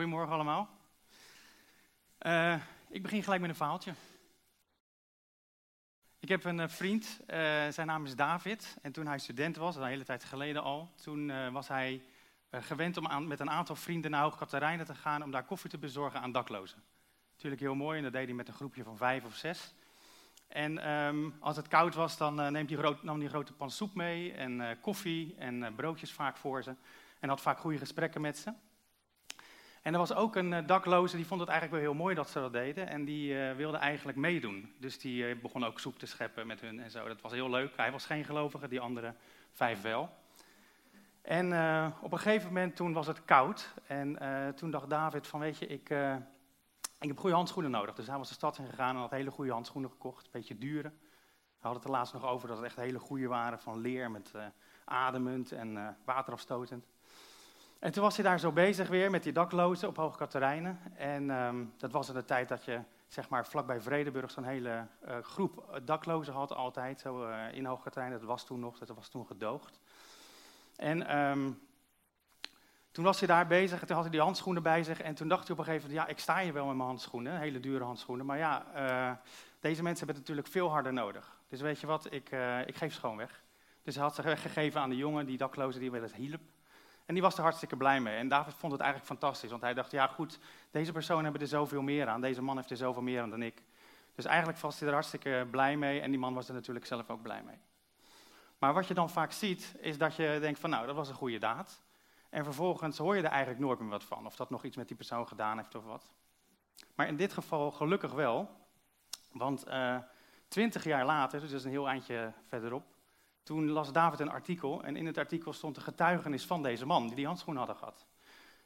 Goedemorgen allemaal. Uh, ik begin gelijk met een verhaaltje. Ik heb een uh, vriend, uh, zijn naam is David. En toen hij student was, een hele tijd geleden al, toen was hij gewend om aan, met een aantal vrienden naar Hoog te gaan om daar koffie te bezorgen aan daklozen. Natuurlijk heel mooi en dat deed hij met een groepje van vijf of zes. En um, als het koud was, dan neemt groot, nam hij een grote pan soep mee en koffie en broodjes vaak voor ze. En had vaak goede gesprekken met ze. En er was ook een uh, dakloze, die vond het eigenlijk wel heel mooi dat ze dat deden. En die uh, wilde eigenlijk meedoen. Dus die uh, begon ook soep te scheppen met hun en zo. Dat was heel leuk. Hij was geen gelovige, die andere vijf wel. En op een gegeven moment toen was het koud. En toen dacht David van, weet je, ik, ik heb goede handschoenen nodig. Dus hij was de stad in gegaan en had hele goede handschoenen gekocht. Een beetje dure. We hadden het er laatst nog over dat het echt hele goede waren van leer met ademend en waterafstotend. En toen was hij daar zo bezig weer met die daklozen op Hoge Katerijnen. En um, dat was in de tijd dat je zeg maar vlakbij Vredeburg zo'n hele uh, groep daklozen had altijd. Zo uh, in Hoge Katerijnen, dat was toen nog, dat was toen gedoogd. En um, toen was hij daar bezig en toen had hij die handschoenen bij zich. En toen dacht hij op een gegeven moment, ja ik sta hier wel met mijn handschoenen, hele dure handschoenen. Maar ja, deze mensen hebben het natuurlijk veel harder nodig. Dus weet je wat, ik, ik geef ze gewoon weg. Dus hij had ze weggegeven aan de jongen, die daklozen die wel eens hielp. En die was er hartstikke blij mee. En David vond het eigenlijk fantastisch, want hij dacht, ja goed, deze personen hebben er zoveel meer aan. Deze man heeft er zoveel meer aan dan ik. Dus eigenlijk was hij er hartstikke blij mee en die man was er natuurlijk zelf ook blij mee. Maar wat je dan vaak ziet, is dat je denkt van nou, dat was een goede daad. En vervolgens hoor je er eigenlijk nooit meer wat van, of dat nog iets met die persoon gedaan heeft of wat. Maar in dit geval gelukkig wel, want eh, twintig jaar later, dus dat is een heel eindje verderop, toen las David een artikel en in het artikel stond de getuigenis van deze man die die handschoenen hadden gehad.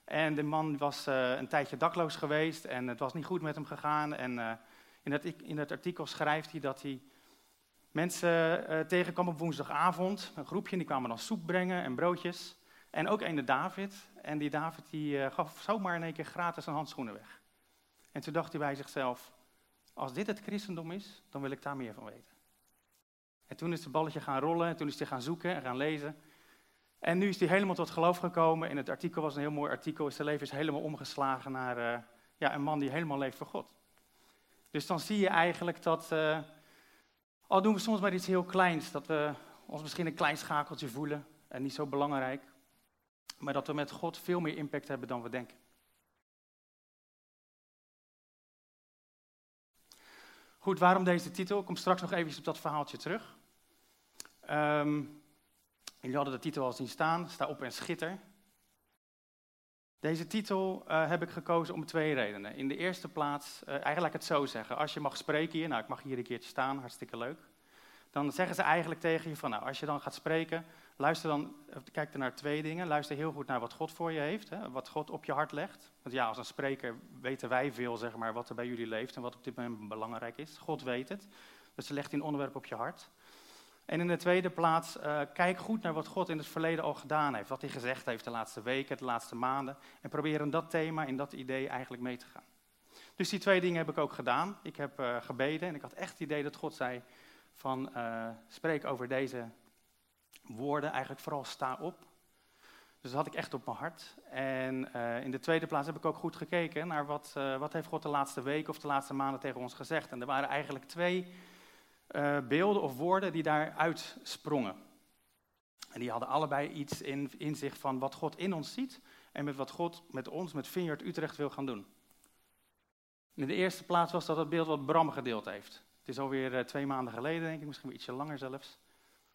En de man was uh, een tijdje dakloos geweest en het was niet goed met hem gegaan. En uh, in, het, in, het, artikel schrijft hij dat hij mensen uh, tegenkwam op woensdagavond. Een groepje, die kwamen dan soep brengen en broodjes. En ook een David. En die David die, gaf zomaar in één keer gratis een handschoenen weg. En toen dacht hij bij zichzelf, als dit het christendom is, dan wil ik daar meer van weten. En toen is het balletje gaan rollen en toen is hij gaan zoeken en gaan lezen. En nu is hij helemaal tot geloof gekomen. In het artikel was een heel mooi artikel. Zijn leven is helemaal omgeslagen naar uh, ja, een man die helemaal leeft voor God. Dus dan zie je eigenlijk dat, uh, al doen we soms maar iets heel kleins, dat we ons misschien een klein schakeltje voelen en niet zo belangrijk, maar dat we met God veel meer impact hebben dan we denken. Goed, waarom deze titel? Ik kom straks nog even op dat verhaaltje terug. Um, jullie hadden de titel al zien staan, sta op en schitter. Deze titel uh, heb ik gekozen om twee redenen. In de eerste plaats, uh, eigenlijk het zo zeggen, als je mag spreken hier, nou ik mag hier een keertje staan, hartstikke leuk. Dan zeggen ze eigenlijk tegen je van, nou als je dan gaat spreken, luister dan, kijk dan naar twee dingen. Luister heel goed naar wat God voor je heeft, hè, wat God op je hart legt. Want ja, als een spreker weten wij veel, zeg maar, wat er bij jullie leeft en wat op dit moment belangrijk is. God weet het, dus ze legt een onderwerp op je hart. En in de tweede plaats, uh, kijk goed naar wat God in het verleden al gedaan heeft. Wat hij gezegd heeft de laatste weken, de laatste maanden. En probeer in dat thema, in dat idee eigenlijk mee te gaan. Dus die twee dingen heb ik ook gedaan. Ik heb uh, gebeden en ik had echt het idee dat God zei van uh, spreek over deze woorden. Eigenlijk vooral sta op. Dus dat had ik echt op mijn hart. En in de tweede plaats heb ik ook goed gekeken naar wat, wat heeft God de laatste weken of de laatste maanden tegen ons gezegd. En er waren eigenlijk twee beelden of woorden die daaruit sprongen. En die hadden allebei iets in, in zich van wat God in ons ziet en met wat God met ons, met Vineyard Utrecht, wil gaan doen. In de eerste plaats was dat het beeld wat Bram gedeeld heeft. Het is alweer uh, twee maanden geleden, denk ik, misschien wel ietsje langer zelfs.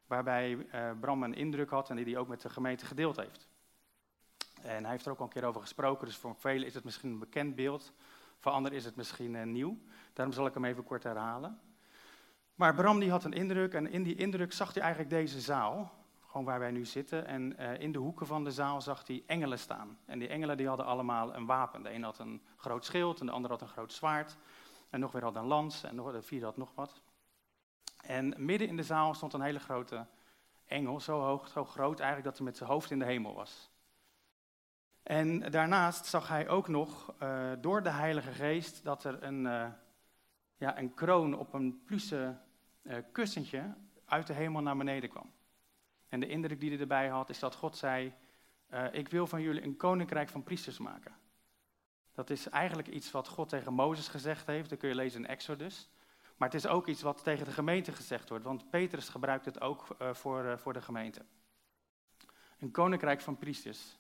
Waarbij uh, Bram een indruk had en die hij ook met de gemeente gedeeld heeft. En hij heeft er ook al een keer over gesproken, dus voor velen is het misschien een bekend beeld. Voor anderen is het misschien uh, nieuw. Daarom zal ik hem even kort herhalen. Maar Bram die had een indruk en in die indruk zag hij eigenlijk deze zaal, gewoon waar wij nu zitten. En in de hoeken van de zaal zag hij engelen staan. En die engelen die hadden allemaal een wapen. De een had een groot schild en de ander had een groot zwaard. En nog weer had een lans en nog, de vierde had nog wat. En midden in de zaal stond een hele grote engel, zo hoog, zo groot eigenlijk dat hij met zijn hoofd in de hemel was. En daarnaast zag hij ook nog uh, door de Heilige Geest dat er een, uh, ja, een kroon op een pluche uh, kussentje uit de hemel naar beneden kwam. En de indruk die hij erbij had, is dat God zei: Ik wil van jullie een koninkrijk van priesters maken. Dat is eigenlijk iets wat God tegen Mozes gezegd heeft. Dat kun je lezen in Exodus. Maar het is ook iets wat tegen de gemeente gezegd wordt. Want Petrus gebruikt het ook uh, voor, uh, voor de gemeente. Een koninkrijk van priesters.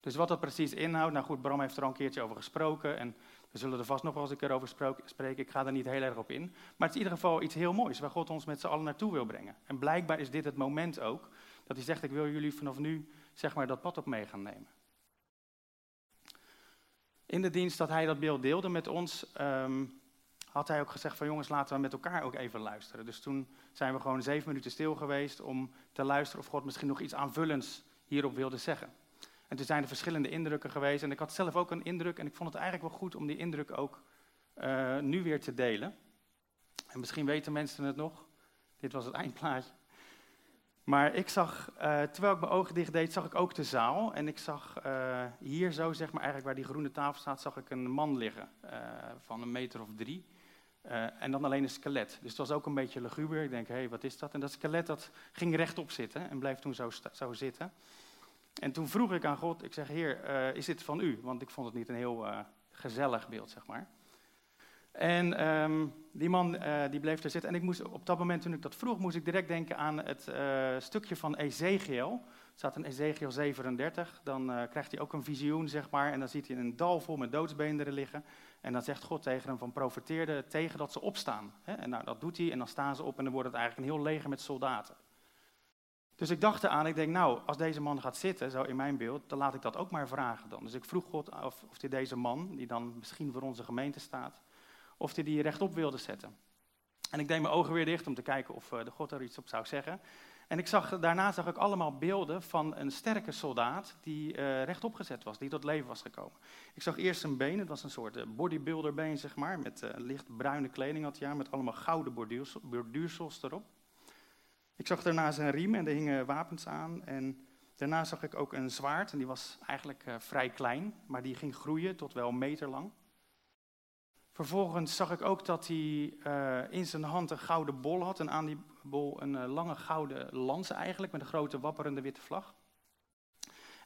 Dus wat dat precies inhoudt, nou goed, Bram heeft er al een keertje over gesproken. En we zullen er vast nog wel eens een keer over spreken. Ik ga er niet heel erg op in. Maar het is in ieder geval iets heel moois waar God ons met z'n allen naartoe wil brengen. En blijkbaar is dit het moment ook dat hij zegt: Ik wil jullie vanaf nu zeg maar, dat pad op mee gaan nemen. In de dienst dat hij dat beeld deelde met ons, um, had hij ook gezegd van jongens, laten we met elkaar ook even luisteren. Dus toen zijn we gewoon zeven minuten stil geweest om te luisteren of God misschien nog iets aanvullends hierop wilde zeggen. En toen zijn er verschillende indrukken geweest en ik had zelf ook een indruk en ik vond het eigenlijk wel goed om die indruk ook uh, nu weer te delen. En misschien weten mensen het nog, dit was het eindplaatje. Maar ik zag, uh, terwijl ik mijn ogen dicht deed, zag ik ook de zaal. En ik zag uh, hier zo, zeg maar, eigenlijk waar die groene tafel staat, zag ik een man liggen. Uh, van een meter of drie. en dan alleen een skelet. Dus het was ook een beetje luguber. Ik denk, hé, hey, wat is dat? En dat skelet dat ging rechtop zitten en bleef toen zo, zo zitten. En toen vroeg ik aan God, ik zeg, heer, is dit van u? Want ik vond het niet een heel gezellig beeld, zeg maar. En um, die man uh, die bleef er zitten. En ik moest, op dat moment toen ik dat vroeg, moest ik direct denken aan het uh, stukje van Ezekiel. Er staat in Ezekiel 37. Dan uh, krijgt hij ook een visioen, zeg maar. En dan ziet hij een dal vol met doodsbeenderen liggen. En dan zegt God tegen hem van profeteerde tegen dat ze opstaan. Hè? En nou, dat doet hij en dan staan ze op en dan wordt het eigenlijk een heel leger met soldaten. Dus ik dacht eraan, ik denk nou, als deze man gaat zitten, zo in mijn beeld, dan laat ik dat ook maar vragen dan. Dus ik vroeg God of, of hij deze man, die dan misschien voor onze gemeente staat, of hij die rechtop wilde zetten. En ik deed mijn ogen weer dicht om te kijken of eh, de God er iets op zou zeggen. En ik zag, daarna zag ik allemaal beelden van een sterke soldaat die uh, rechtop gezet was, die tot leven was gekomen. Ik zag eerst zijn been, het was een soort eh, bodybuilderbeen, zeg maar, met uh, licht bruine kleding had hij aan, met allemaal gouden borduursels erop. Ik zag daarna zijn riem en er hingen wapens aan. En daarna zag ik ook een zwaard, en die was eigenlijk vrij klein, maar die ging groeien tot wel een meter lang. Vervolgens zag ik ook dat hij uh, in zijn hand een gouden bol had. En aan die bol een uh, lange gouden lans eigenlijk, met een grote wapperende witte vlag.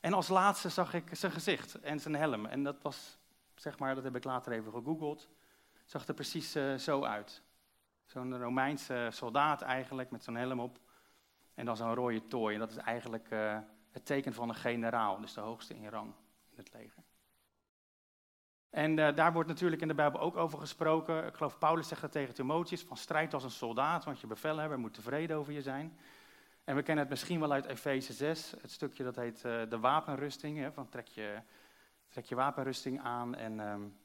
En als laatste zag ik zijn gezicht en zijn helm. En dat was, zeg maar, dat heb ik later even gegoogeld. Zag er precies uh, zo uit. Zo'n Romeinse soldaat eigenlijk, met zo'n helm op. En dan zo'n rode tooi. En dat is eigenlijk het teken van een generaal, dus de hoogste in rang in het leger. En uh, daar wordt natuurlijk in de Bijbel ook over gesproken. Ik geloof Paulus zegt dat tegen Timotheus, van strijd als een soldaat, want je bevelhebber moet tevreden over je zijn. En we kennen het misschien wel uit Efeze 6, het stukje dat heet uh, de wapenrusting. Hè, van trek je, trek je wapenrusting aan en um,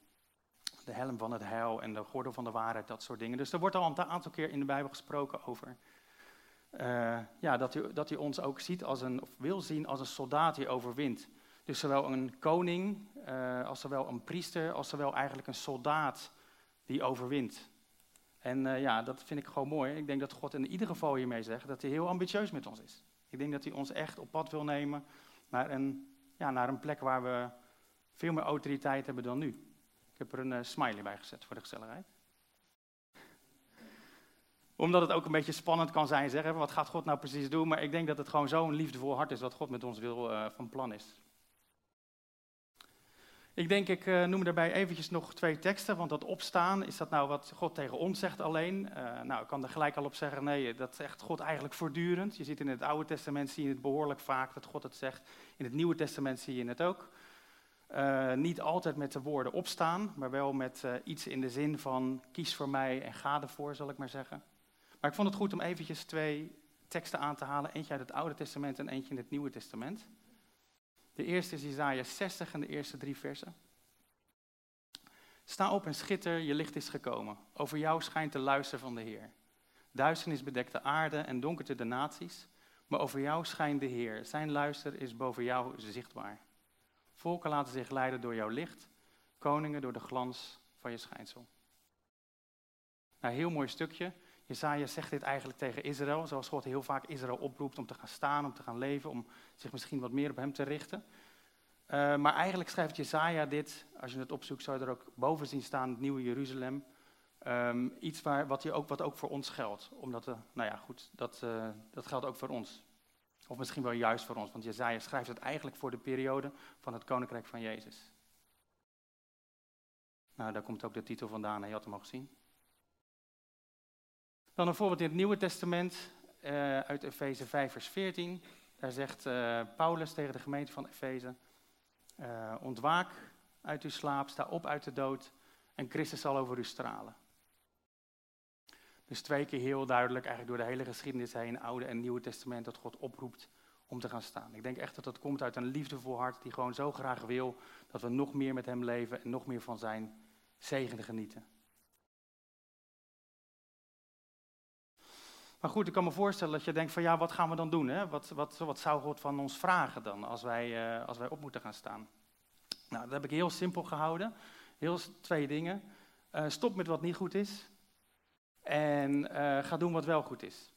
de helm van het heil en de gordel van de waarheid, dat soort dingen. Dus er wordt al een aantal keer in de Bijbel gesproken over uh, ja, dat, hij, dat hij ons ook ziet als een, of wil zien als een soldaat die overwint. Dus zowel een koning, uh, als zowel een priester, als zowel eigenlijk een soldaat die overwint. En uh, ja, dat vind ik gewoon mooi. Ik denk dat God in ieder geval hiermee zegt dat hij heel ambitieus met ons is. Ik denk dat hij ons echt op pad wil nemen naar een, ja, naar een plek waar we veel meer autoriteit hebben dan nu. Ik heb er een uh, smiley bij gezet voor de gezelligheid. Omdat het ook een beetje spannend kan zijn, zeggen, wat gaat God nou precies doen? Maar ik denk dat het gewoon zo'n liefdevol hart is wat God met ons wil, van plan is. Ik denk, ik uh, noem daarbij eventjes nog twee teksten, want dat opstaan, is dat nou wat God tegen ons zegt alleen? Uh, nou, ik kan er gelijk al op zeggen, nee, dat zegt God eigenlijk voortdurend. Je ziet in het Oude Testament, zie je het behoorlijk vaak dat God het zegt. In het Nieuwe Testament zie je het ook. Uh, niet altijd met de woorden opstaan, maar wel met iets in de zin van kies voor mij en ga ervoor, zal ik maar zeggen. Maar ik vond het goed om eventjes twee teksten aan te halen, eentje uit het Oude Testament en eentje in het Nieuwe Testament. De eerste is Isaiah 60 en de eerste drie versen. Sta op en schitter, je licht is gekomen. Over jou schijnt de luister van de Heer. Duisternis bedekt de aarde en donkerte de naties, maar over jou schijnt de Heer. Zijn luister is boven jou zichtbaar. Volken laten zich leiden door jouw licht, koningen door de glans van je schijnsel. Nou, heel mooi stukje. Jesaja zegt dit eigenlijk tegen Israël, zoals God heel vaak Israël oproept om te gaan staan, om te gaan leven, om zich misschien wat meer op hem te richten. Uh, maar eigenlijk schrijft Jesaja dit, als je het opzoekt, zou je er ook boven zien staan, het nieuwe Jeruzalem. Um, iets waar, wat, ook, wat ook voor ons geldt. Omdat, uh, nou ja, goed, dat, uh, dat geldt ook voor ons. Of misschien wel juist voor ons, want Jezaja schrijft het eigenlijk voor de periode van het koninkrijk van Jezus. Nou, daar komt ook de titel vandaan, je had hem al gezien. Dan een voorbeeld in het Nieuwe Testament, uh, uit Efeze 5, vers 14. Daar zegt uh, Paulus tegen de gemeente van Efeze: uh, Ontwaak uit uw slaap, sta op uit de dood en Christus zal over u stralen. Dus twee keer heel duidelijk, eigenlijk door de hele geschiedenis heen, Oude en Nieuwe Testament, dat God oproept om te gaan staan. Ik denk echt dat dat komt uit een liefdevol hart die gewoon zo graag wil dat we nog meer met Hem leven en nog meer van Zijn zegen genieten. Maar goed, ik kan me voorstellen dat je denkt van ja, wat gaan we dan doen? Hè? Wat, wat, wat zou God van ons vragen dan als wij, uh, als wij op moeten gaan staan? Nou, dat heb ik heel simpel gehouden. Heel twee dingen. Uh, stop met wat niet goed is. En uh, ga doen wat wel goed is.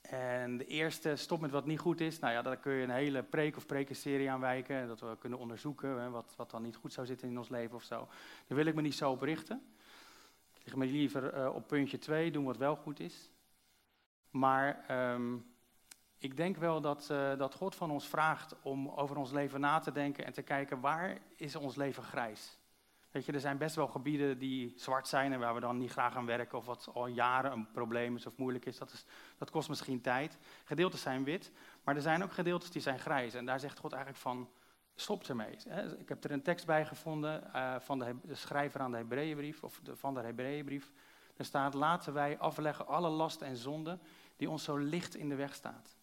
En de eerste, stop met wat niet goed is. Nou ja, daar kun je een hele preek of prekenserie aan wijken. Dat we kunnen onderzoeken hè, wat, wat dan niet goed zou zitten in ons leven of zo. Daar wil ik me niet zo op richten. Ik leg me liever op puntje 2, doen wat wel goed is. Maar um, ik denk wel dat, uh, dat God van ons vraagt om over ons leven na te denken en te kijken waar is ons leven grijs. Weet je, er zijn best wel gebieden die zwart zijn en waar we dan niet graag aan werken of wat al jaren een probleem is of moeilijk is. Dat, is, dat kost misschien tijd. Gedeeltes zijn wit, maar er zijn ook gedeeltes die zijn grijs. En daar zegt God eigenlijk van, stop ermee. Ik heb er een tekst bij gevonden uh, van de, schrijver aan de Hebreeënbrief, of de, van de Hebreeënbrief. Er staat, laten wij afleggen alle lasten en zonden die ons zo licht in de weg staat.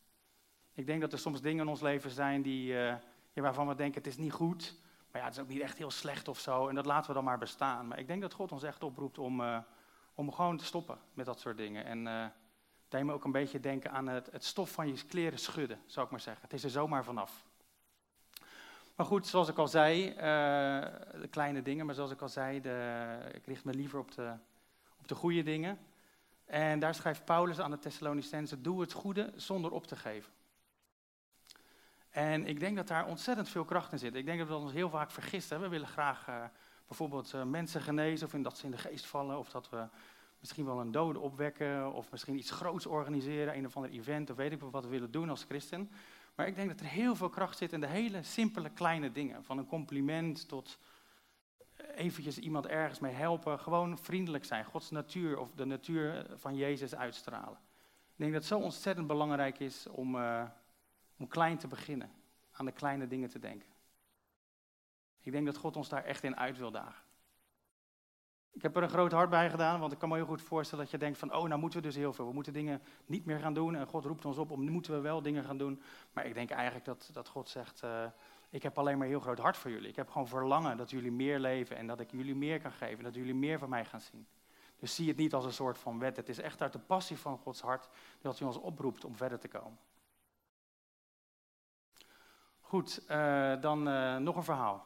Ik denk dat er soms dingen in ons leven zijn die, ja, waarvan we denken het is niet goed, maar ja, het is ook niet echt heel slecht of zo en dat laten we dan maar bestaan. Maar ik denk dat God ons echt oproept om, uh, om gewoon te stoppen met dat soort dingen. En uh, deed me ook een beetje denken aan het, het stof van je kleren schudden, zou ik maar zeggen. Het is er zomaar vanaf. Maar goed, zoals ik al zei, de kleine dingen, maar zoals ik al zei, de, ik richt me liever op de, op de goede dingen. En daar schrijft Paulus aan de Thessalonicense: Doe het goede zonder op te geven. En ik denk dat daar ontzettend veel kracht in zit. Ik denk dat we ons heel vaak vergisten. We willen graag uh, bijvoorbeeld uh, mensen genezen, of in dat ze in de geest vallen, of dat we misschien wel een dode opwekken, of misschien iets groots organiseren, een of ander event, of weet ik wat we willen doen als christen. Maar ik denk dat er heel veel kracht zit in de hele simpele kleine dingen. Van een compliment tot eventjes iemand ergens mee helpen. Gewoon vriendelijk zijn. Gods natuur of de natuur van Jezus uitstralen. Ik denk dat het zo ontzettend belangrijk is om, uh, om klein te beginnen. Aan de kleine dingen te denken. Ik denk dat God ons daar echt in uit wil dagen. Ik heb er een groot hart bij gedaan, want ik kan me heel goed voorstellen dat je denkt van, oh, nou moeten we dus heel veel. We moeten dingen niet meer gaan doen en God roept ons op om, moeten we wel dingen gaan doen. Maar ik denk eigenlijk dat, dat God zegt, uh, ik heb alleen maar heel groot hart voor jullie. Ik heb gewoon verlangen dat jullie meer leven en dat ik jullie meer kan geven. Dat jullie meer van mij gaan zien. Dus zie het niet als een soort van wet. Het is echt uit de passie van Gods hart dat hij ons oproept om verder te komen. Goed, uh, dan uh, nog een verhaal.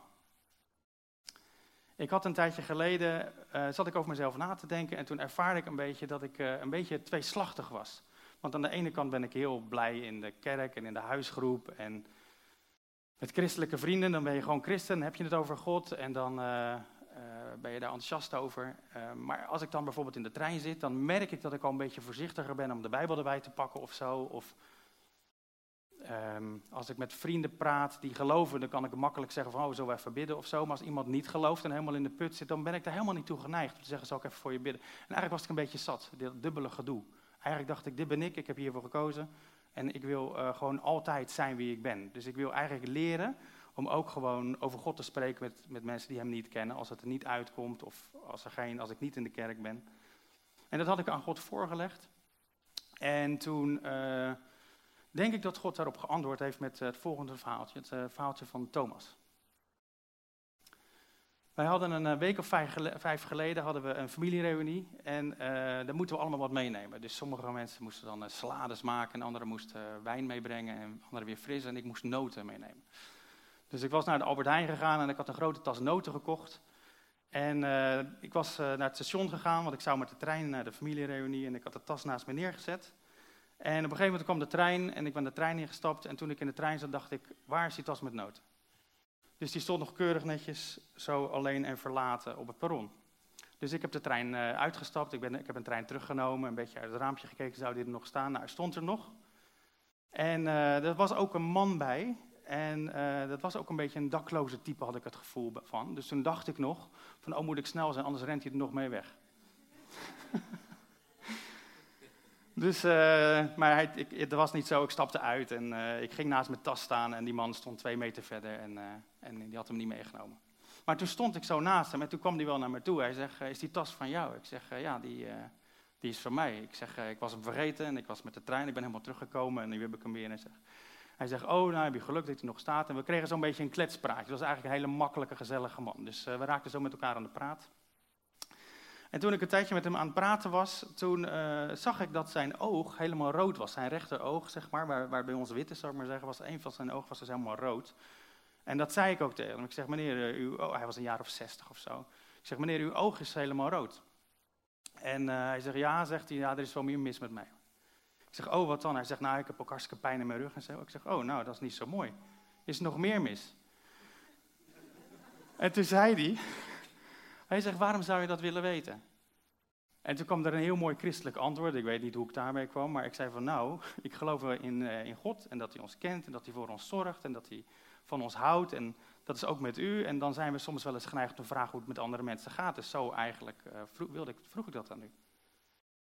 Ik had een tijdje geleden, uh, zat ik over mezelf na te denken en toen ervaarde ik een beetje dat ik een beetje tweeslachtig was. Want aan de ene kant ben ik heel blij in de kerk en in de huisgroep en met christelijke vrienden, dan ben je gewoon christen, heb je het over God en dan uh, uh, ben je daar enthousiast over. Uh, maar als ik dan bijvoorbeeld in de trein zit, dan merk ik dat ik al een beetje voorzichtiger ben om de Bijbel erbij te pakken of zo. Of um, als ik met vrienden praat die geloven, dan kan ik makkelijk zeggen van, oh, zullen we even bidden of zo. Maar als iemand niet gelooft en helemaal in de put zit, dan ben ik daar helemaal niet toe geneigd te zeggen, zal ik even voor je bidden. En eigenlijk was ik een beetje zat, dit dubbele gedoe. Eigenlijk dacht ik, dit ben ik, ik heb hiervoor gekozen. En ik wil uh, gewoon altijd zijn wie ik ben. Dus ik wil eigenlijk leren om ook gewoon over God te spreken met, met mensen die hem niet kennen. Als het er niet uitkomt of als, er geen, als ik niet in de kerk ben. En dat had ik aan God voorgelegd. En toen uh, denk ik dat God daarop geantwoord heeft met het volgende verhaaltje. Het uh, verhaaltje van Thomas. Wij hadden een eh, week of vijf geleden hadden we een familiereunie en uh, daar moeten we allemaal wat meenemen. Dus sommige mensen moesten dan uh, salades maken en anderen moesten wijn meebrengen en anderen weer fris en ik moest noten meenemen. Dus ik was naar de Albert Heijn gegaan en ik had een grote tas noten gekocht. En ik was naar het station gegaan, want ik zou met de trein naar de familiereunie en ik had de tas naast me neergezet. En op een gegeven moment kwam de trein en ik ben de trein ingestapt en toen ik in de trein zat dacht ik, waar is die tas met noten? Dus die stond nog keurig netjes zo alleen en verlaten op het perron. Dus ik heb de trein uh, uitgestapt, ik, ben, ik heb een trein teruggenomen, een beetje uit het raampje gekeken, zou die er nog staan? Nou, stond er nog. En uh, er was ook een man bij, En eh, dat was ook een beetje een dakloze type, had ik het gevoel van. Dus toen dacht ik nog, van oh moet ik snel zijn, anders rent hij er nog mee weg. dus, uh, maar hij, ik, het was niet zo, ik stapte uit en uh, ik ging naast mijn tas staan en die man stond twee meter verder en, en die had hem niet meegenomen. Maar toen stond ik zo naast hem en toen kwam hij wel naar me toe. Hij zegt, is die tas van jou? Ik zeg, ja, die, die is van mij. Ik zeg, ik was hem vergeten en ik was met de trein, ik ben helemaal teruggekomen en nu heb ik hem weer. En zegt, hij zegt, oh, nou heb je geluk dat hij nog staat. En we kregen zo'n beetje een kletspraatje. Dat was eigenlijk een hele makkelijke, gezellige man. Dus we raakten zo met elkaar aan de praat. En toen ik een tijdje met hem aan het praten was, toen uh, zag ik dat zijn oog helemaal rood was. Zijn rechteroog, zeg maar, waar, waar bij ons wit is, zou ik maar zeggen, was een van zijn ogen was dus helemaal rood. En dat zei ik ook tegen hem. Ik zeg, meneer, uh, uw, hij was een jaar of zestig of zo. Ik zeg, meneer, uw oog is helemaal rood. En hij zegt, ja, zegt hij, ja, er is wel meer mis met mij. Ik zeg, oh, wat dan? Hij zegt, nou, ik heb ook hartstikke pijn in mijn rug en zo. Ik zeg, oh, nou, dat is niet zo mooi. Is er nog meer mis? En toen zei hij, hij zegt, waarom zou je dat willen weten? En toen kwam er een heel mooi christelijk antwoord. Ik weet niet hoe ik daarmee kwam, maar ik zei van, nou, ik geloof in, uh, in God en dat hij ons kent en dat hij voor ons zorgt en dat hij van ons houdt. En dat is ook met u. En dan zijn we soms wel eens geneigd om te vragen hoe het met andere mensen gaat. Dus zo eigenlijk uh, vroeg, wilde ik, vroeg ik dat aan u.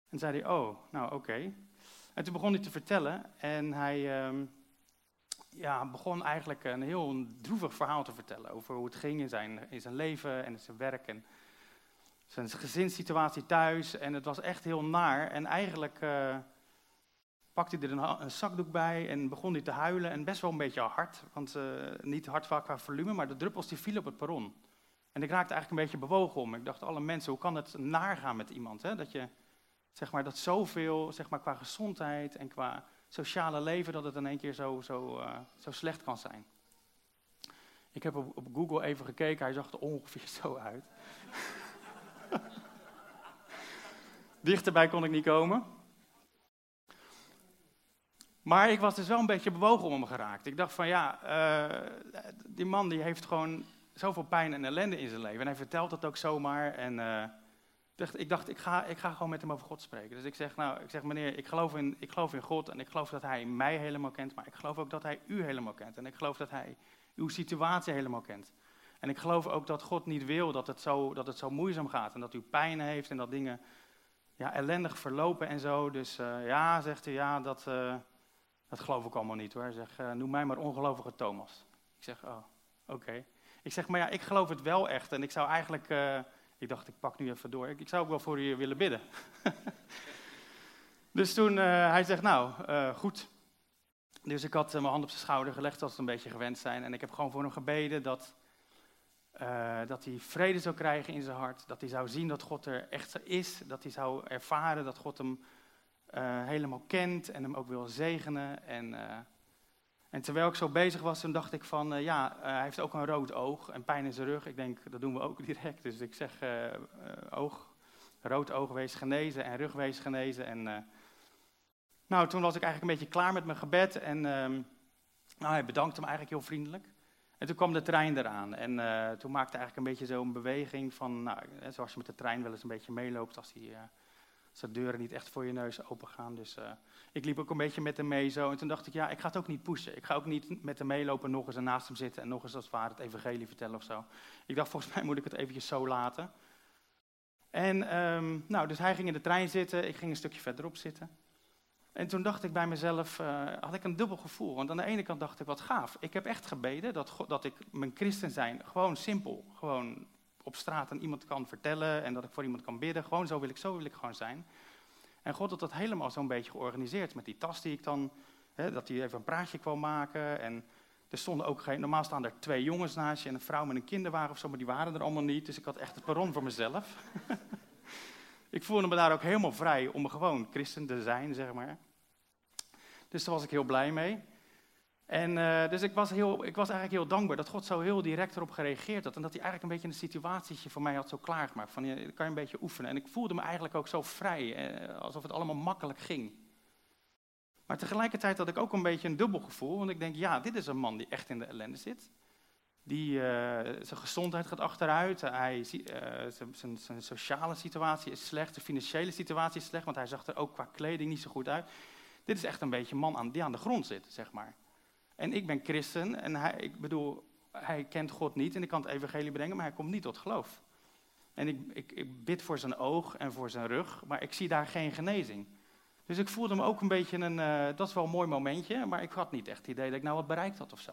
En zei hij, oh, nou oké. En toen begon hij te vertellen en hij ehm, ja, begon eigenlijk een heel droevig verhaal te vertellen over hoe het ging in zijn, in zijn leven en in zijn werk en zijn gezinssituatie thuis. En het was echt heel naar en eigenlijk uh, pakte hij er een, zakdoek bij en begon hij te huilen en best wel een beetje hard, want uh, niet hard qua volume, maar de druppels die vielen op het perron. En ik raakte eigenlijk een beetje bewogen om. Ik dacht, alle mensen, hoe kan het naar gaan met iemand? Hè? Dat je zeg maar, dat zoveel zeg maar, qua gezondheid en qua sociale leven, dat het in één keer zo, zo, uh, zo slecht kan zijn. Ik heb op, Google even gekeken, hij zag er ongeveer zo uit. Dichterbij kon ik niet komen. Maar ik was dus wel een beetje bewogen om geraakt. Ik dacht van ja, uh, die man die heeft gewoon zoveel pijn en ellende in zijn leven. En hij vertelt dat ook zomaar. En uh, ik dacht, ik ga, ik ga gewoon met hem over God spreken. Dus ik zeg, nou, ik zeg, meneer, ik geloof, in, ik geloof in God en ik geloof dat hij mij helemaal kent, maar ik geloof ook dat hij u helemaal kent. En ik geloof dat hij uw situatie helemaal kent. En ik geloof ook dat God niet wil dat het zo, dat het zo moeizaam gaat en dat u pijn heeft en dat dingen ja, ellendig verlopen en zo. Dus uh, ja, zegt hij, ja, dat, uh, dat geloof ik allemaal niet hoor. Hij uh, noem mij maar ongelovige Thomas. Ik zeg, oh, oké. Ik zeg, maar ja, ik geloof het wel echt en ik zou eigenlijk ik dacht, ik pak nu even door. Ik, zou ook wel voor u willen bidden. dus toen, uh, hij zegt, nou, uh, goed. Dus ik had uh, mijn hand op zijn schouder gelegd, zoals het een beetje gewend zijn. En ik heb gewoon voor hem gebeden dat, dat hij vrede zou krijgen in zijn hart. Dat hij zou zien dat God er echt is. Dat hij zou ervaren dat God hem helemaal kent en hem ook wil zegenen. En en terwijl ik zo bezig was, toen dacht ik van, uh, ja, uh, hij heeft ook een rood oog en pijn in zijn rug. Ik denk, dat doen we ook direct. Dus ik zeg, uh, oog, rood oog wees genezen en rug wees genezen. En nou, toen was ik eigenlijk een beetje klaar met mijn gebed. En ehm, nou, hij bedankte me eigenlijk heel vriendelijk. En toen kwam de trein eraan. En toen maakte eigenlijk een beetje zo'n beweging van, nou, zoals je met de trein wel eens een beetje meeloopt als hij als de deuren niet echt voor je neus open gaan. Dus ik liep ook een beetje met hem mee zo. En toen dacht ik, ja, ik ga het ook niet pushen. Ik ga ook niet met hem meelopen, nog eens naast hem zitten en nog eens als het ware het evangelie vertellen of zo. Ik dacht, volgens mij moet ik het eventjes zo laten. En um, nou, dus hij ging in de trein zitten, ik ging een stukje verderop zitten. En toen dacht ik bij mezelf, uh, had ik een dubbel gevoel. Want aan de ene kant dacht ik, wat gaaf. Ik heb echt gebeden dat, dat ik mijn christen zijn gewoon simpel, gewoon op straat aan iemand kan vertellen en dat ik voor iemand kan bidden. Gewoon zo wil ik, zo wil ik gewoon zijn. En God had dat helemaal zo'n beetje georganiseerd met die tas die ik dan, hè, dat hij even een praatje kwam maken. En er stonden ook geen, normaal staan er twee jongens naast je en een vrouw met een kinderwagen of zo, maar die waren er allemaal niet. Dus ik had echt het perron voor mezelf. ik voelde me daar ook helemaal vrij om gewoon christen te zijn, zeg maar. Dus daar was ik heel blij mee. En uh, dus ik was, heel, ik was eigenlijk heel dankbaar dat God zo heel direct erop gereageerd had. En dat hij eigenlijk een beetje een situatietje voor mij had zo klaargemaakt. Van, je kan je een beetje oefenen. En ik voelde me eigenlijk ook zo vrij, eh, alsof het allemaal makkelijk ging. Maar tegelijkertijd had ik ook een beetje een dubbel gevoel. Want ik denk, ja, dit is een man die echt in de ellende zit. Die, uh, zijn gezondheid gaat achteruit. Hij, uh, zijn, zijn sociale situatie is slecht. De financiële situatie is slecht. Want hij zag er ook qua kleding niet zo goed uit. Dit is echt een beetje een man aan, die aan de grond zit, zeg maar. En ik ben christen en hij, ik bedoel, hij kent God niet en ik kan het evangelie brengen, maar hij komt niet tot geloof. En ik, ik, ik bid voor zijn oog en voor zijn rug, maar ik zie daar geen genezing. Dus ik voelde me ook een beetje een, uh, dat is wel een mooi momentje, maar ik had niet echt het idee dat ik nou wat bereikt had of zo.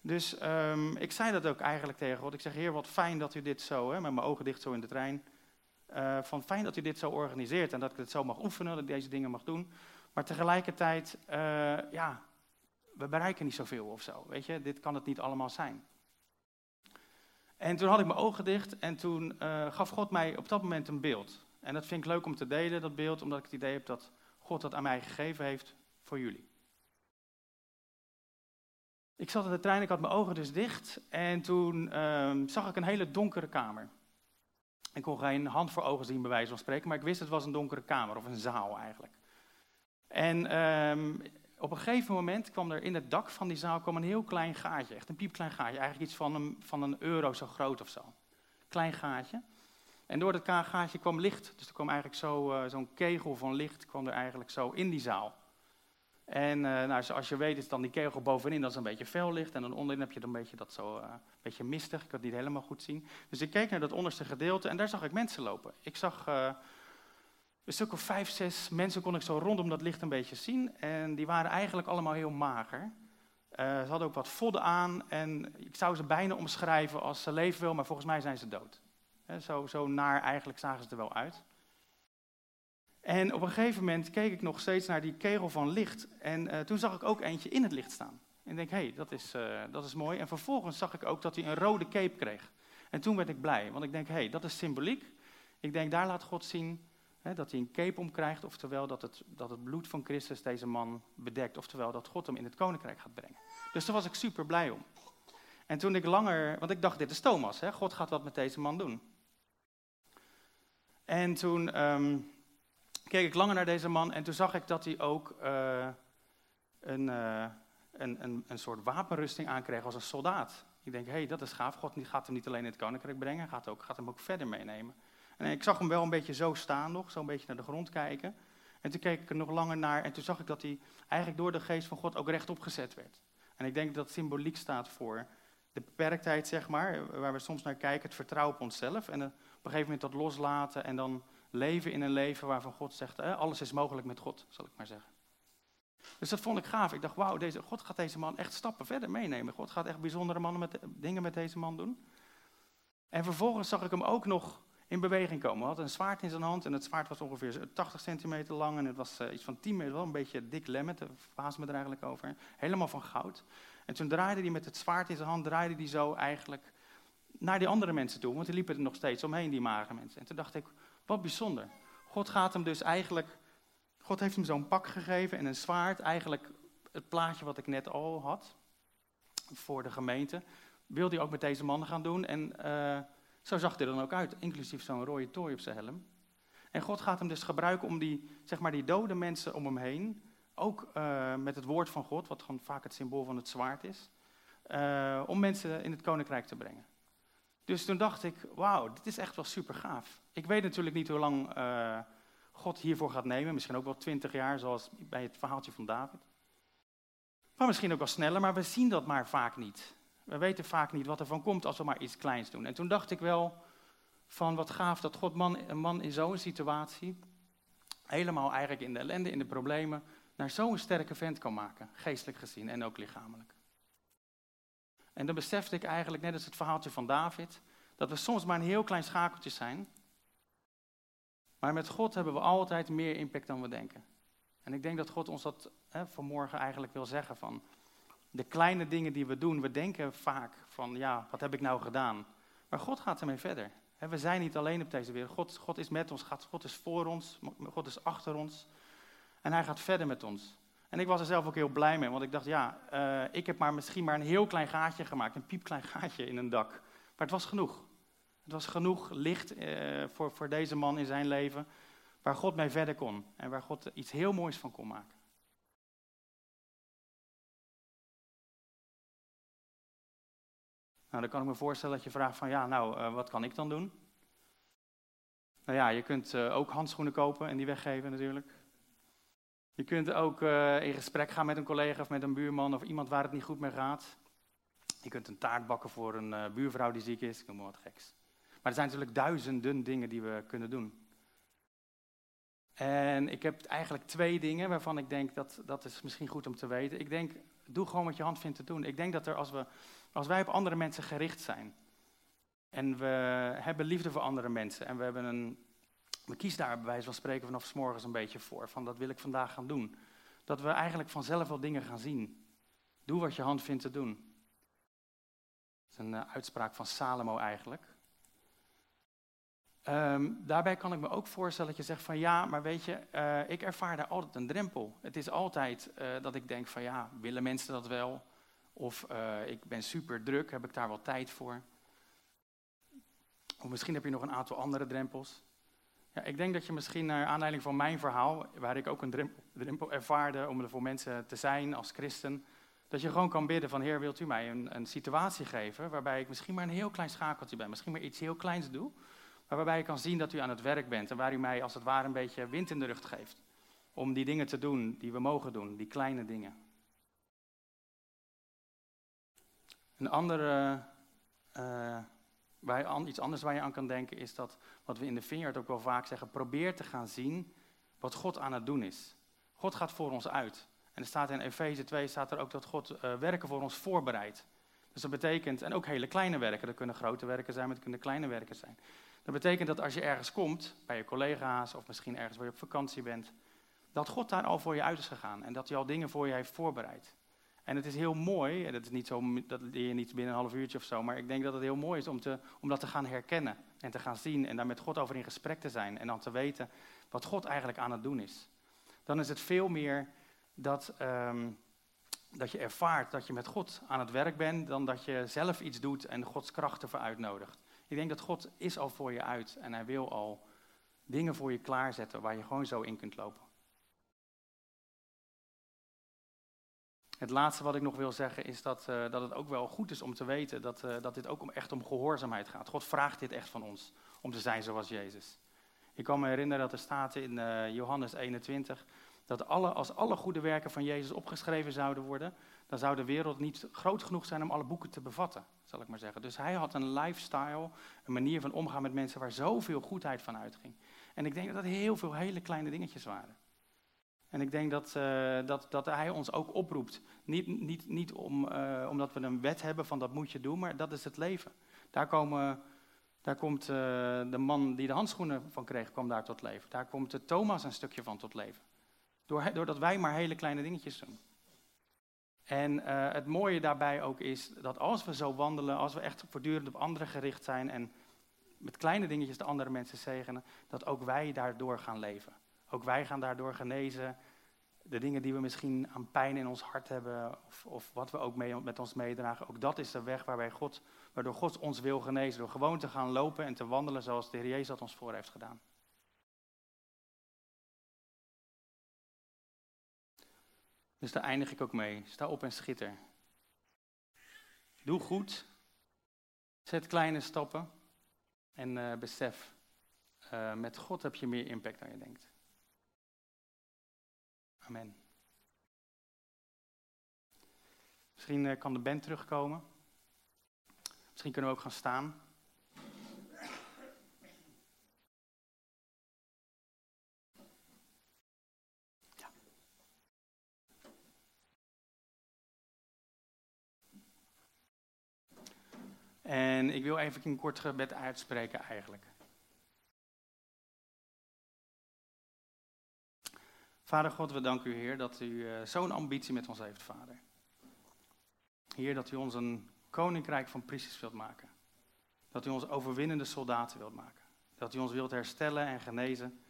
Dus um, ik zei dat ook eigenlijk tegen God. Ik zeg, heer, wat fijn dat u dit zo, hè, met mijn ogen dicht zo in de trein, uh, van fijn dat u dit zo organiseert en dat ik het zo mag oefenen, dat ik deze dingen mag doen. Maar tegelijkertijd, uh, ja, we bereiken niet zoveel of zo, weet je. Dit kan het niet allemaal zijn. En toen had ik mijn ogen dicht en toen uh, gaf God mij op dat moment een beeld. En dat vind ik leuk om te delen, dat beeld, omdat ik het idee heb dat God dat aan mij gegeven heeft voor jullie. Ik zat in de trein, ik had mijn ogen dus dicht en toen uh, zag ik een hele donkere kamer. Ik kon geen hand voor ogen zien, bij wijze van spreken, maar ik wist het was een donkere kamer, of een zaal eigenlijk. En um, op een gegeven moment kwam er in het dak van die zaal kwam een heel klein gaatje, echt een piepklein gaatje, eigenlijk iets van een, van een euro zo groot of zo. Klein gaatje. En door dat gaatje kwam licht, dus er kwam eigenlijk zo, uh, zo'n kegel van licht kwam er eigenlijk zo in die zaal. En uh, nou, zoals je weet is dan die kegel bovenin, dat is een beetje fel licht. En dan onderin heb je dan een beetje dat zo, uh, een beetje mistig. Ik kan het niet helemaal goed zien. Dus ik keek naar dat onderste gedeelte en daar zag ik mensen lopen. Ik zag een stuk of vijf, zes mensen kon ik zo rondom dat licht een beetje zien. En die waren eigenlijk allemaal heel mager. ze hadden ook wat vodden aan en ik zou ze bijna omschrijven als ze leven wel, maar volgens mij zijn ze dood. zo, zo naar eigenlijk zagen ze er wel uit. En op een gegeven moment keek ik nog steeds naar die kegel van licht. En uh, toen zag ik ook eentje in het licht staan. En ik denk, hé, hey, dat, is, uh, dat is mooi. En vervolgens zag ik ook dat hij een rode cape kreeg. En toen werd ik blij, want ik denk, hé, hey, dat is symboliek. Ik denk, daar laat God zien dat hij een cape omkrijgt. Oftewel dat het, dat het bloed van Christus deze man bedekt. Oftewel dat God hem in het koninkrijk gaat brengen. Dus daar was ik super blij om. En toen ik langer, want ik dacht, dit is Thomas, hè, God gaat wat met deze man doen. En toen... Um, keek ik langer naar deze man en toen zag ik dat hij ook uh, een, uh, een, een, een soort wapenrusting aankreeg als een soldaat. Ik denk, hé, hey, dat is gaaf. God gaat hem niet alleen in het koninkrijk brengen, gaat, ook, gaat hem ook verder meenemen. En ik zag hem wel een beetje zo staan nog, zo een beetje naar de grond kijken. En toen keek ik er nog langer naar en toen zag ik dat hij eigenlijk door de geest van God ook rechtop gezet werd. En ik denk dat symboliek staat voor de beperktheid, zeg maar, waar we soms naar kijken, het vertrouwen op onszelf. En op een gegeven moment dat loslaten en dan leven in een leven waarvan God zegt, eh, alles is mogelijk met God, zal ik maar zeggen. Dus dat vond ik gaaf. Ik dacht, wauw, deze, God gaat deze man echt stappen verder meenemen. God gaat echt bijzondere mannen met, dingen met deze man doen. En vervolgens zag ik hem ook nog in beweging komen. Hij had een zwaard in zijn hand en het zwaard was ongeveer 80 centimeter lang en het was uh, iets van 10 meter, wel een beetje dik lemmet, daar verbaasde me er eigenlijk over. Helemaal van goud. En toen draaide hij met het zwaard in zijn hand, draaide hij zo eigenlijk naar die andere mensen toe, want die liepen er nog steeds omheen, die magere mensen. En toen dacht ik, wat bijzonder. God gaat hem dus eigenlijk, God heeft hem zo'n pak gegeven en een zwaard, eigenlijk het plaatje wat ik net al had voor de gemeente, wilde hij ook met deze mannen gaan doen. En uh, zo zag hij er dan ook uit, inclusief zo'n rode tooi op zijn helm. En God gaat hem dus gebruiken om die, zeg maar, die dode mensen om hem heen, ook uh, met het woord van God, wat gewoon vaak het symbool van het zwaard is, uh, om mensen in het koninkrijk te brengen. Dus toen dacht ik, wauw, dit is echt wel super gaaf. Ik weet natuurlijk niet hoe lang uh, God hiervoor gaat nemen. Misschien ook wel twintig jaar, zoals bij het verhaaltje van David. Maar misschien ook wel sneller, maar we zien dat maar vaak niet. We weten vaak niet wat er van komt als we maar iets kleins doen. En toen dacht ik wel van wat gaaf dat God man, een man in zo'n situatie, helemaal eigenlijk in de ellende, in de problemen, naar zo'n sterke vent kan maken, geestelijk gezien en ook lichamelijk. En dan besefte ik eigenlijk, net als het verhaaltje van David, dat we soms maar een heel klein schakeltje zijn. Maar met God hebben we altijd meer impact dan we denken. En ik denk dat God ons dat hè, vanmorgen eigenlijk wil zeggen van de kleine dingen die we doen, we denken vaak van ja, wat heb ik nou gedaan? Maar God gaat ermee verder. We zijn niet alleen op deze wereld. God, God is met ons, God is voor ons, God is achter ons. En hij gaat verder met ons. En ik was er zelf ook heel blij mee, want ik dacht, ja, uh, ik heb maar misschien maar een heel klein gaatje gemaakt, een piepklein gaatje in een dak. Maar het was genoeg. Het was genoeg licht uh, voor, voor deze man in zijn leven, waar God mee verder kon en waar God iets heel moois van kon maken. Nou, dan kan ik me voorstellen dat je vraagt van, ja, nou, uh, wat kan ik dan doen? Nou ja, je kunt ook handschoenen kopen en die weggeven natuurlijk. Je kunt ook uh, in gesprek gaan met een collega of met een buurman of iemand waar het niet goed mee gaat. Je kunt een taart bakken voor een buurvrouw die ziek is, ik noem wat geks. Maar er zijn natuurlijk duizenden dingen die we kunnen doen. En ik heb eigenlijk twee dingen waarvan ik denk dat dat is misschien goed om te weten. Ik denk, doe gewoon wat je hand vindt te doen. Ik denk dat er als, we, als wij op andere mensen gericht zijn en we hebben liefde voor andere mensen en we hebben een we kiezen daar bij wijze van spreken vanaf s morgens een beetje voor. Van dat wil ik vandaag gaan doen. Dat we eigenlijk vanzelf wel dingen gaan zien. Doe wat je hand vindt te doen. Dat is een uh, uitspraak van Salomo eigenlijk. Um, daarbij kan ik me ook voorstellen dat je zegt van ja, maar weet je, uh, ik ervaar daar altijd een drempel. Het is altijd uh, dat ik denk van ja, willen mensen dat wel? Of ik ben super druk, heb ik daar wel tijd voor? Of misschien heb je nog een aantal andere drempels. Ja, ik denk dat je misschien naar aanleiding van mijn verhaal, waar ik ook een drempel, drempel ervaarde om er voor mensen te zijn als christen, dat je gewoon kan bidden van Heer, wilt u mij een, een situatie geven waarbij ik misschien maar een heel klein schakeltje ben, misschien maar iets heel kleins doe, maar waarbij ik kan zien dat u aan het werk bent en waar u mij als het ware een beetje wind in de rug geeft. Om die dingen te doen die we mogen doen, die kleine dingen. Een andere uh, Waar iets anders waar je aan kan denken is dat, wat we in de Vineyard ook wel vaak zeggen, probeer te gaan zien wat God aan het doen is. God gaat voor ons uit. En er staat in Efeze 2 staat er ook dat God uh, werken voor ons voorbereidt. Dus dat betekent, en ook hele kleine werken, dat kunnen grote werken zijn, maar dat kunnen kleine werken zijn. Dat betekent dat als je ergens komt, bij je collega's of misschien ergens waar je op vakantie bent, dat God daar al voor je uit is gegaan en dat hij al dingen voor je heeft voorbereid. En het is heel mooi, en dat, is niet zo, dat leer je niet binnen een half uurtje of zo, maar ik denk dat het heel mooi is om, te, om dat te gaan herkennen en te gaan zien en daar met God over in gesprek te zijn en dan te weten wat God eigenlijk aan het doen is. Dan is het veel meer dat, um, dat je ervaart dat je met God aan het werk bent, dan dat je zelf iets doet en Gods kracht ervoor uitnodigt. Ik denk dat God is al voor je uit en hij wil al dingen voor je klaarzetten waar je gewoon zo in kunt lopen. Het laatste wat ik nog wil zeggen is dat, uh, dat het ook wel goed is om te weten dat, uh, dat dit ook om, echt om gehoorzaamheid gaat. God vraagt dit echt van ons, om te zijn zoals Jezus. Ik kan me herinneren dat er staat in uh, Johannes 21 dat alle, als alle goede werken van Jezus opgeschreven zouden worden, dan zou de wereld niet groot genoeg zijn om alle boeken te bevatten, zal ik maar zeggen. Dus hij had een lifestyle, een manier van omgaan met mensen waar zoveel goedheid van uitging. En ik denk dat dat heel veel hele kleine dingetjes waren. En ik denk dat, uh, dat, dat hij ons ook oproept. Niet, niet, niet om, uh, omdat we een wet hebben van dat moet je doen, maar dat is het leven. Daar, komen, daar komt uh, de man die de handschoenen van kreeg, kwam daar tot leven. Daar komt de Thomas een stukje van tot leven. Door, doordat wij maar hele kleine dingetjes doen. En het mooie daarbij ook is dat als we zo wandelen, als we echt voortdurend op anderen gericht zijn en met kleine dingetjes de andere mensen zegenen, dat ook wij daardoor gaan leven. Ook wij gaan daardoor genezen. De dingen die we misschien aan pijn in ons hart hebben, of, of wat we ook mee, met ons meedragen, ook dat is de weg waarbij God, waardoor God ons wil genezen. Door gewoon te gaan lopen en te wandelen zoals de Heer Jezus dat ons voor heeft gedaan. Dus daar eindig ik ook mee. Sta op en schitter. Doe goed. Zet kleine stappen. En uh, besef, uh, met God heb je meer impact dan je denkt. Amen. Misschien eh, kan de band terugkomen. Misschien kunnen we ook gaan staan. En ik wil even een kort gebed uitspreken eigenlijk. Vader God, we danken u, Heer, dat u uh, zo'n ambitie met ons heeft, Vader. Heer, dat u ons een koninkrijk van priesters wilt maken. Dat u ons overwinnende soldaten wilt maken. Dat u ons wilt herstellen en genezen.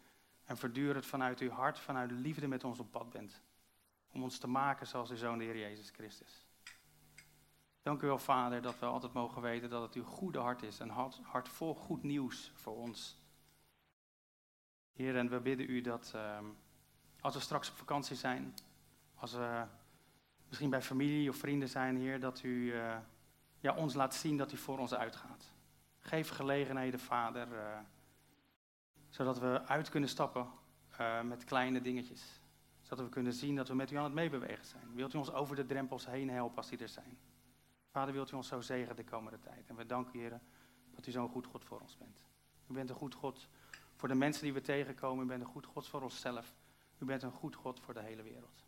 En voortdurend vanuit uw hart, vanuit de liefde met ons op pad bent. Om ons te maken zoals uw Zoon, de Heer Jezus Christus. Dank u wel, Vader, dat we altijd mogen weten dat het uw goede hart is. Een hart, vol goed nieuws voor ons. Heer, en we bidden u dat... Uh, als we straks op vakantie zijn, als we misschien bij familie of vrienden zijn, Heer, dat u uh, ja, ons laat zien dat u voor ons uitgaat. Geef gelegenheden, Vader, uh, zodat we uit kunnen stappen uh, met kleine dingetjes. Zodat we kunnen zien dat we met u aan het meebewegen zijn. Wilt u ons over de drempels heen helpen als die er zijn? Vader, wilt u ons zo zegen de komende tijd? En we danken Heer, dat u zo'n goed God voor ons bent. U bent een goed God voor de mensen die we tegenkomen. U bent een goed God voor onszelf. U bent een goed God voor de hele wereld.